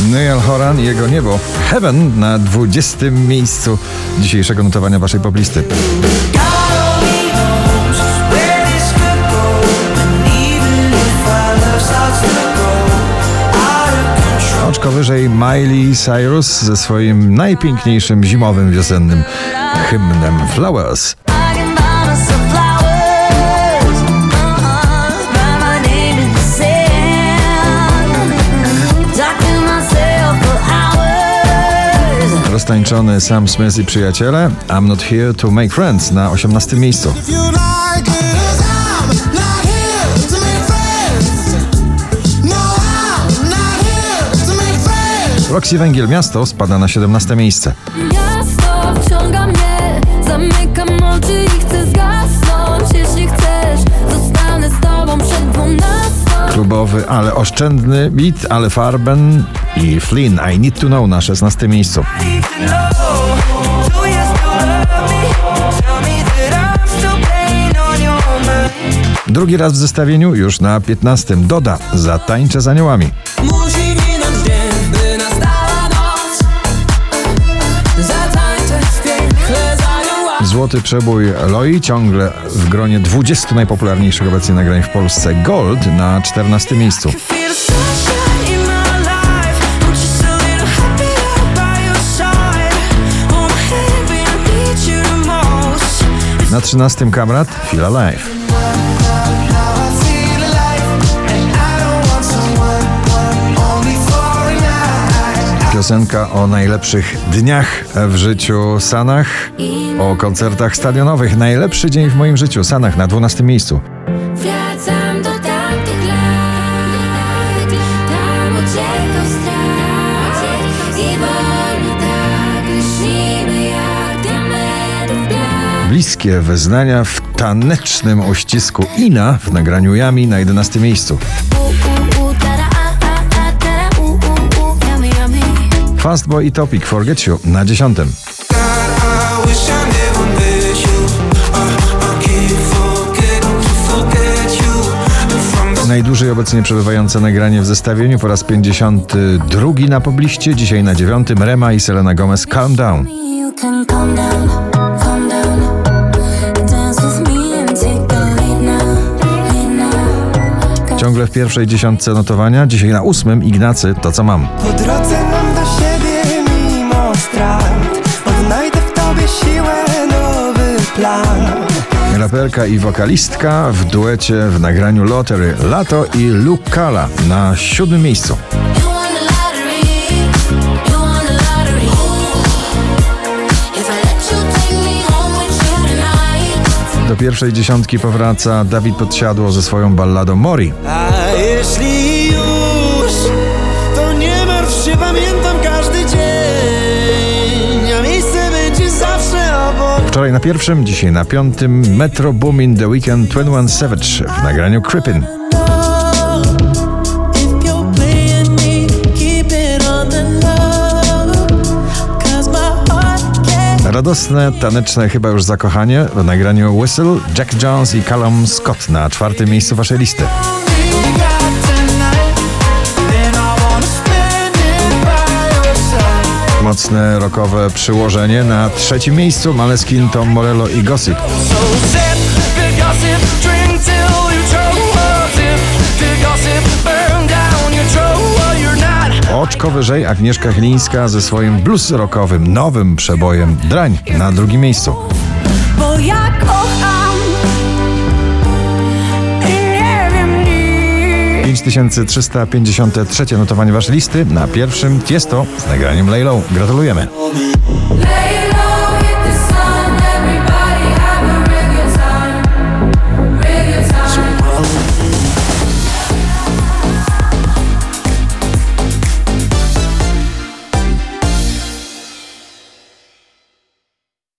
Niall Horan i jego niebo Heaven na 20. miejscu dzisiejszego notowania waszej poblisty. Oczko wyżej Miley Cyrus ze swoim najpiękniejszym zimowym wiosennym hymnem Flowers. Hours. Roztańczony Sam Smith i przyjaciele I'm Not Here to Make Friends na 18. miejscu. No. Roxy Węgiel Miasto spada na 17. miejsce. Miasto wciąga mnie, zamykam oczy i chcę zgasnąć. Jeśli ale oszczędny beat, ale Farben i Flynn I Need to Know na 16. miejscu. Drugi raz w zestawieniu już na 15. Doda za Tańczę z aniołami. Złoty przebój Loi ciągle w gronie 20 najpopularniejszych obecnie nagrań w Polsce. Gold na 14. miejscu. Feel sunshine in my life Piosenka o najlepszych dniach w życiu Sanach, o koncertach stadionowych. Najlepszy dzień w moim życiu Sanach na 12 miejscu. Wracam do tamtych lat, tam uciekał strach i wolno tak lśnimy jak diamentów blask. Bliskie wyznania w tanecznym uścisku Ina w nagraniu Yami na 11 miejscu. Fastboy i Topic Forget You na 10. I wish I never met you. I, I can't forget, forget you. From the Najdłużej obecnie przebywające nagranie w zestawieniu po raz 52 na pobliście, dzisiaj na 9. Rema i Selena Gomez Calm Down. Ciągle w pierwszej dziesiątce notowania, dzisiaj na 8. Ignacy To Co Mam. Po drodze mam plan Raperka i wokalistka w duecie w nagraniu Lottery Lato i Luke Kala na siódmym miejscu. You won the lottery, you won the lottery. If I let you take me home with you tonight. Do pierwszej dziesiątki powraca Dawid Podsiadło ze swoją balladą Mori. A jeśli Wczoraj na pierwszym, dzisiaj na piątym Metro Boomin The Weekend 21 Savage w nagraniu Crippin. Radosne, taneczne chyba już zakochanie w nagraniu Whistle, Jack Jones i Callum Scott na czwartym miejscu waszej listy. Mocne rockowe przyłożenie na trzecim miejscu Maleskin, Tom Morello i Gossip. Oczko wyżej Agnieszka Chylińska ze swoim blues rockowym, nowym przebojem Drań na drugim miejscu. Bo 5353 notowanie waszej listy na pierwszym Tiesto z nagraniem Laylow. Gratulujemy.